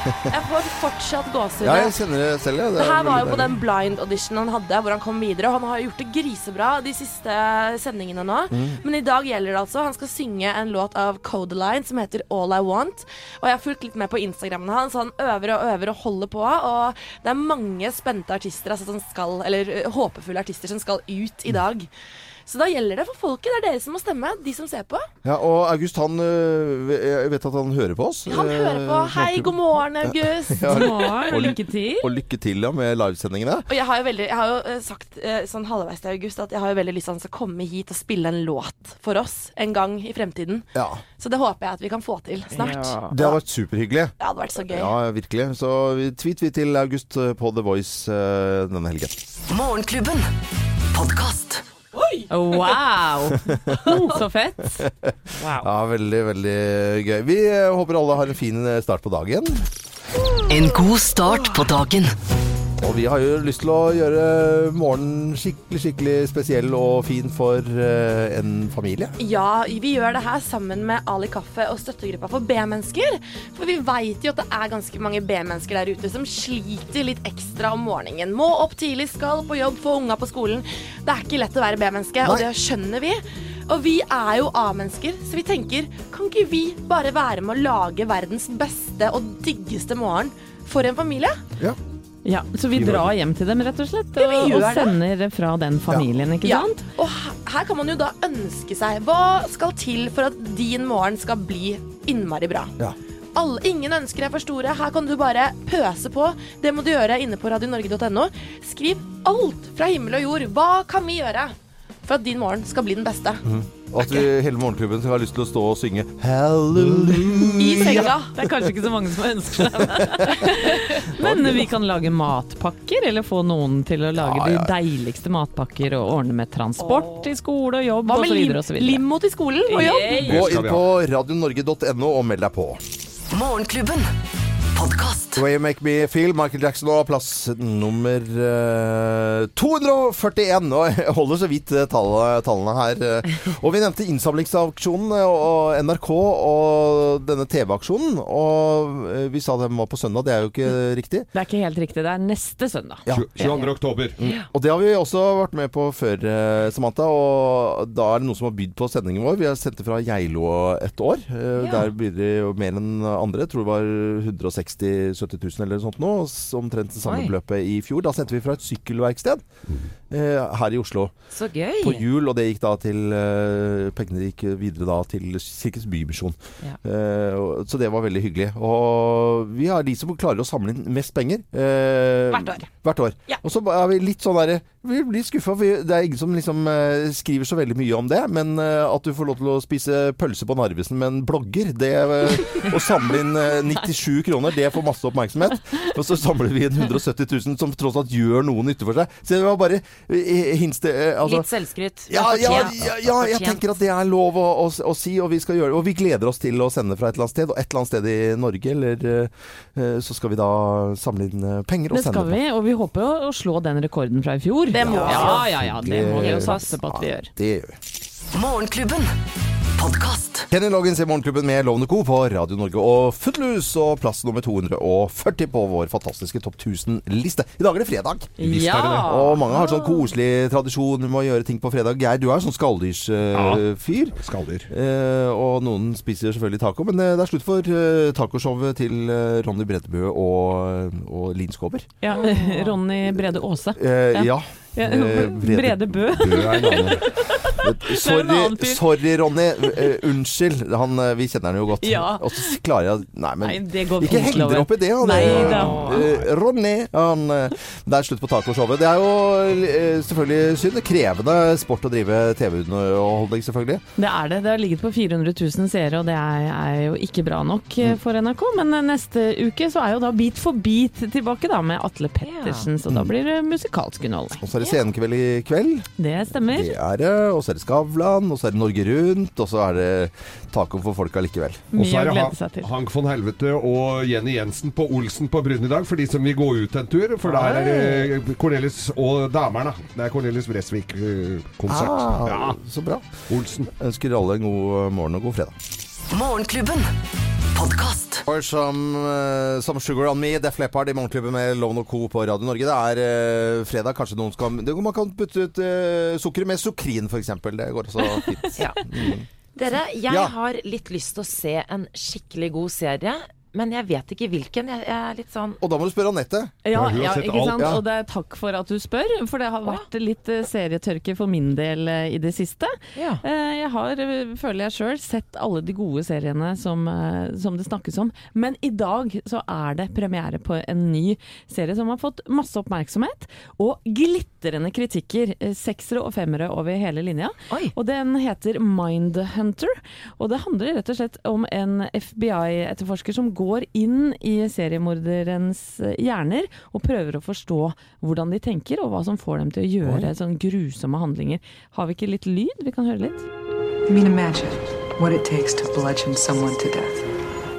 Jeg får fortsatt gåsehud.
Ja, jeg kjenner det selv. ja. Det
Det
er
her var jo på den blind auditionen han hadde, hvor han kom videre. Han har gjort det grisebra de siste sendingene nå.
Mm.
Men i dag gjelder det altså. Han skal synge en låt av Codeline som heter All I Want. Og jeg har fulgt litt med på Instagrammen hans. Han øver og øver og holder på. Og det er mange spente artister, altså, som skal, eller håpefulle artister som skal ut i dag. Så da gjelder det for folket. Det er dere som må stemme. De som ser på.
Ja, og August, han øh, Jeg vet at han hører på oss.
Han hører på.
Eh,
Hei, god morgen, August. <laughs>
Ja,
God morgen, og lykke til.
Og lykke til ja, med livesendingene.
Og jeg har jo, veldig, jeg har jo eh, sagt eh, sånn halvveis til august at jeg har jo veldig lyst til at han skal komme hit og spille en låt for oss en gang i fremtiden.
Ja.
Så det håper jeg at vi kan få til snart.
Det har vært superhyggelig.
Det hadde vært så gøy.
Ja, virkelig. Så tweet vi til August på The Voice denne helgen.
Morgenklubben. Podkast.
Wow! <laughs> Så fett.
Ja, veldig, veldig gøy. Vi øh, håper alle har en fin øh, start på dagen.
En god start på dagen.
Og vi har jo lyst til å gjøre morgenen skikkelig, skikkelig spesiell og fin for øh, en familie.
Ja, vi gjør det her sammen med Ali Kaffe og støttegruppa for B-mennesker. For vi veit jo at det er ganske mange B-mennesker der ute som sliter litt ekstra om morgenen. Må opp tidlig, skal på jobb, få unga på skolen. Det er ikke lett å være B-menneske, og det skjønner vi. Og vi er jo A-mennesker, så vi tenker kan ikke vi bare være med å lage verdens beste og diggeste morgen for en familie?
Ja.
Ja, Så vi drar hjem til dem, rett og slett?
Ja,
og, sender
det.
fra den familien, ikke
Ja.
sant?
Og her, kan man jo da ønske seg Hva skal til for at din morgen skal bli innmari bra?
Ja.
Alle, ingen ønsker er for store. Her kan du bare pøse på. Det må du gjøre inne på radionorge.no. Skriv alt fra himmel og jord. Hva kan vi gjøre for at din morgen skal bli den beste?
Og at vi, hele morgenklubben skal ha lyst til å stå og synge Halleluja.
I senga.
Det er kanskje ikke så mange som ønsker det. <laughs> Men vi kan lage matpakker, eller få noen til å lage
Ja, ja.
de deiligste matpakker og ordne med transport til skole og jobb
Hva med
osv.
lim,
osv.
limo til skolen og jobb?
Gå inn på radionorge.no og meld deg på.
Morgenklubben. Podkast.
The Way You Make Me Feel, Michael Jackson og plass nummer eh, 241. Og jeg holder så vidt tallet, tallene, her. eh. Og vi nevnte innsamlingsaksjonen eh, og NRK, og denne TV-aksjonen. Og eh, vi sa den var på søndag, det er jo ikke riktig.
Det er ikke helt riktig. Det er neste søndag.
Ja.
22. oktober.
Og det har vi også vært med på før, eh, Samantha. Og da er det noen som har bydd på sendingen vår. Vi har sendt det fra Geilo et år. Eh,
Ja.
Der blir det jo mer enn andre. Jeg tror det var 160 000-70 000 eller noe sånt nå. Omtrent det samme
Oi.
beløpet i fjor. Da sendte vi fra et sykkelverksted eh, her i Oslo.
Så gøy.
På jul, og det gikk da til eh, Pengene gikk videre da til Kirkens Bymisjon.
Ja.
Eh, så det var veldig hyggelig. Og vi har de som klarer å samle inn mest penger. eh,
Hvert år.
Hvert år. Og så er vi litt sånn derre Vi blir skuffa. Det er ingen som liksom eh, skriver så veldig mye om det. Men eh, at du får lov til å spise pølse på Narvesen med en blogger, det eh, Å samle inn eh, <laughs> 97 kroner, det får masse oppmerksomhet. Og så samler vi inn 170 000 som tross alt gjør noe nytte for seg. Så det var bare eh, hints til eh, altså,
Litt selvskryt.
ja, ja, ja, ja, jeg tenker at det er lov å, å, å si, og vi skal gjøre det. Og vi gleder oss til å sende fra et eller annet sted. Og et eller annet sted i Norge, eller eh, så skal vi da samle inn eh, penger og
Det
sende
skal vi, og vi håper jo å slå den rekorden fra i fjor.
Det må vi.
Ja, ja, ja, det må vi jo satse på at vi gjør.
Det gjør vi.
Morgenklubben. Podkast.
Kenny Loggins i Morgenklubben med Lovende Co. på Radio Norge og Footloose og plass nummer 240 på vår fantastiske Topp 1000-liste. I dag er det fredag.
Det.
Og mange har sånn koselig tradisjon med å gjøre ting på fredag. Geir, du er sånn skalldyrsfyr.
Skalldyr.
Uh, og noen spiser selvfølgelig taco, men eh, det er slutt for uh, tacoshowet til eh, Ronny Bredebø og, og Linn Skåber.
Ja, <laughs> Ronny Brede Aase.
ja.
ja.
Ja, <laughs>
Brede Bø.
Bø <laughs> er en annen. <laughs> Sorry,
en annen
sorry Ronny. Uh, unnskyld. Han, eh, vi kjenner han jo godt.
Ja.
Og så klarer jeg Nei, men
Nei, det går
ikke heng dere opp i det. Han,
Nei
eh,
da.
Uh, Ronny han, Det er slutt på tacoshowet. Det er jo uh, selvfølgelig synd. Krevende sport å drive TV-underholdning, selvfølgelig.
Det er det. Det har ligget på 400 000 seere, og det er, er jo ikke bra nok eh, for NRK. Men neste uke så er jo da Beat for beat tilbake, da, med Atle Pettersen. Så da blir det musikalsk underholdning.
Og så er det Scenkveld i kveld.
Det stemmer.
Det er det. Og så er det Skavlan, og så er det Norge Rundt, og så er det taco for folka likevel.
Og så
Mye å
er det
glede
Han-
seg til.
Hank von Helvete og Jenny Jensen på Olsen på Bryn i dag, for de som vil gå ut en tur. For der er det Cornelis og damerne. Det er Cornelis Bresvik-konsert.
Ah,
Ja,
Så bra.
Olsen.
Ønsker alle en god morgen og god fredag.
Morgenklubben. Podkast.
Or som, eh, some Sugar On Me, Def Leppard i Morgenklubben med Lone Co. på Radio Norge. Det er uh, fredag, kanskje noen skal det, Man kan putte ut uh, sukkeret med sukrin, f.eks. Det går også fint. <laughs>
Ja.
Mm.
Dere, jeg
Ja.
har litt lyst til å se en skikkelig god serie, men jeg vet ikke hvilken. Jeg, jeg er litt sånn
Og da må du spørre Anette.
Ja, ja, ikke sant?
Ja.
Og det er takk for at du spør, for det har vært litt eh, serietørke for min del eh, i det siste.
Ja.
Eh, Jeg har, føler jeg sjøl, sett alle de gode seriene som, som det snakkes om. Men i dag så er det premiere på en ny serie som har fått masse oppmerksomhet. Og glitrende kritikker. Seksere og femmere over hele linja.
Oi.
Og den heter Mindhunter. Og det handler rett og slett om en FBI-etterforsker som går inn i seriemorderens hjerner og prøver å forstå hvordan de tenker, og hva som får dem til å gjøre sånn grusomme handlinger. Har vi ikke litt lyd? Vi kan høre litt.
I mean, imagine what it takes to bludgeon someone to death.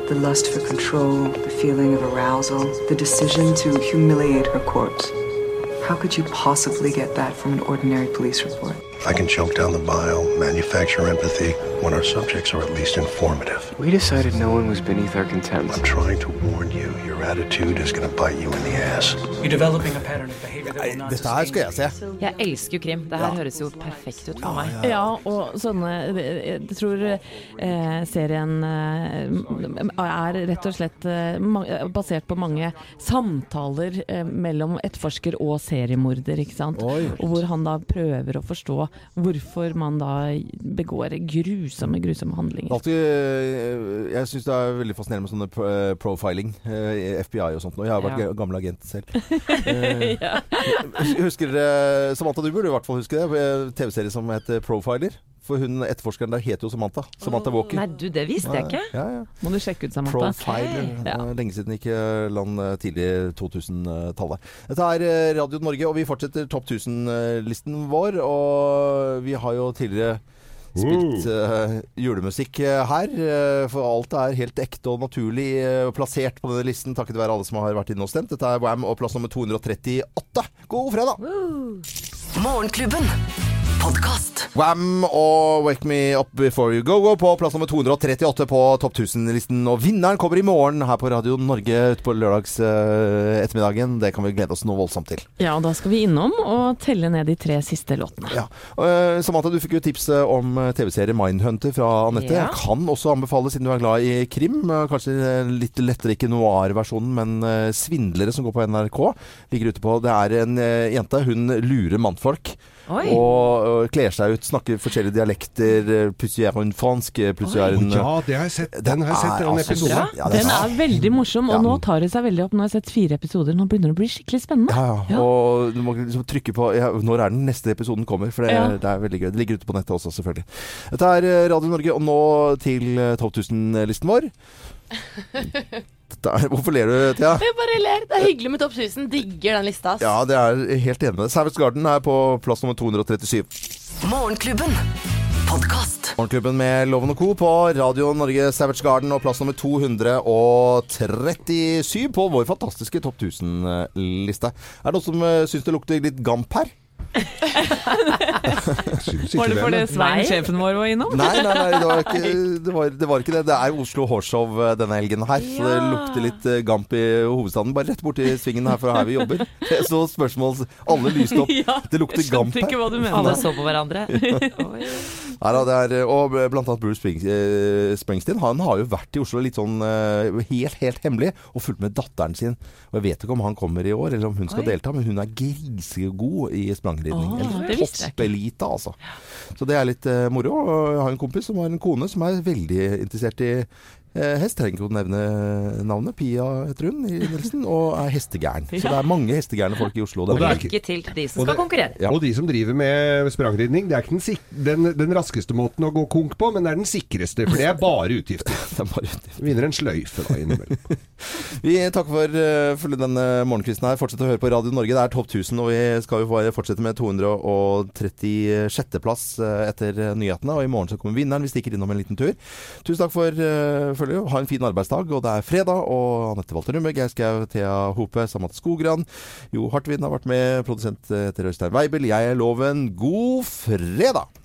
The lust for control, the feeling of arousal, the decision to humiliate her corpse. How could you possibly get that from an ordinary police report?
I can choke down the bile, manufacture empathy when our subjects are at least informative.
We decided no one was beneath our contempt.
I'm trying to warn you, your attitude is going to bite you in the ass.
You're developing a pattern of behavior that will not
Dette her skal jeg se.
Jeg elsker jo krim. Det her høres jo perfekt ut for meg.
Ja, og sånne Jeg tror eh, serien eh, er rett og slett eh, basert på mange samtaler eh, mellom etterforsker og seriemorder, ikke sant.
Oi.
Og hvor han da prøver å forstå hvorfor man da begår grusomme, grusomme handlinger.
Alltid, eh, jeg syns det er veldig fascinerende med sånne eh, profiling eh, FBI og sånt. Og jeg har vært
Ja.
gammel agent selv. <laughs> ja. Husker dere Samantha, du burde i hvert fall huske det. TV-serie som heter Profiler. For hun etterforskeren der heter jo Samantha. Samantha Walker.
Nei, du, det visste jeg ikke.
Ja, ja.
Må du sjekke ut, Samantha.
Profiler.
Ja.
Eh, Lenge siden ikke land eh, tidlig 2000-tallet. Dette er eh, Radio Norge, og vi fortsetter Topp 1000-listen vår. Og vi har jo tidligere spilt uh, julemusikk her. for alt er helt ekte og naturlig plassert på denne listen, takket være alle som har vært inne og stemt. Dette er Wam og plass nummer 238. God fredag!
Morgenklubben. Podkast.
Wham og Wake Me Up Before You Go Go på plass nummer 238 på Topp 1000-listen. Og vinneren kommer i morgen her på Radio Norge utpå lørdags uh, ettermiddagen. Det kan vi glede oss noe voldsomt til.
Ja, og da skal vi innom og telle ned de tre siste låtene.
Ja. Uh, Samantha, du fikk jo tips eh, om eh, TV-serie Mindhunter fra Anette.
Ja.
Jeg kan også anbefale, siden du er glad i krim, eh, kanskje eh, litt lettere ikke noir-versjonen, men eh, Svindlere som går på NRK, ligger ute på. Det er en eh, jente, hun lurer mannfolk.
Oi.
Og, kler seg ut, snakker forskjellige dialekter. eh, Plutselig er hun fransk, eh, plutselig er hun
Ja, det har jeg sett. Den har jeg sett, den episoden.
ja,
Den er veldig morsom, og
Ja.
nå tar det seg veldig opp. Nå har jeg sett fire episoder, nå begynner det å bli skikkelig spennende.
Ja, ja. Og du må liksom trykke på ja, når er den neste episoden kommer, for det,
Ja.
det er veldig gøy. Det ligger ute på nettet også, selvfølgelig. Dette er eh, Radio Norge, og nå til eh, Topp 1000-listen vår. <laughs> <laughs> Hvorfor ler du, Thea?
Jeg bare ler. Det er hyggelig med Topp 1000. Digger den lista. ass.
Ja, det er helt enig med deg. Savage Garden er på plass nummer 237.
Morgenklubben. Podcast.
Morgenklubben med Loven og Co. på Radio Norge Savage Garden og plass nummer 237 på vår fantastiske Topp 1000-liste. Er det noen som uh, syns det lukter litt gamp her?
Var det fordi Svein, sjefen vår, var innom?
Nei, nei, nei det, var ikke, det, var, det var ikke det. Det er Oslo Horse-show eh, denne helgen her, så det
Ja.
lukter litt eh, gamp i hovedstaden. Bare rett borti svingen her, for her vi jobber. <laughs> Jeg så spørsmål Alle lyste opp. <laughs>
Ja,
det lukter gamp her.
ikke hva du mente.
Alle så på hverandre. <laughs>
Nei, da, det er, og blant annet Bruce Spring, eh, Springsteen Han har jo vært i Oslo litt sånn eh, helt, helt hemmelig og fulgt med datteren sin. Og Jeg vet ikke om han kommer i år, eller om hun skal
Oi.
delta, men hun er grisegod i sprangridning.
Oh,
Eller
jeg ikke.
toppelite, altså. Så det er litt uh, moro. Og jeg har en kompis som har en kone som er veldig interessert i hest. Trenger ikke å nevne navnet. Pia heter hun i Nilsen, og er hestegæren. Så det er mange hestegærne folk i Oslo.
Og er
Lykke til til de som
Og
skal
det-
konkurrere.
Og de som driver med sprangridning, det er ikke den, sik den, den raskeste måten å gå konk på, men det er den sikreste, for det er bare utgifter. <laughs>
det er bare utgifter.
Vinner en sløyfe da innimellom. <laughs>
Vi takker for, uh, for denne morgenkvisten her. Fortsett å høre på Radio Norge. Det er topp 1000, og vi skal jo bare fortsette med 236. plass eh, etter eh, nyhetene. Og i morgen så kommer vinneren. Vi stikker innom en liten tur. Tusen takk for følget. Ha en fin arbeidsdag. Og det er fredag, og Anette Walter Numme, Geir Skau, Thea Hope, Samat Skogran. Jo Hartvin har vært med. Produsent eh, heter Øystein Weibel. Jeg er Loven. God fredag!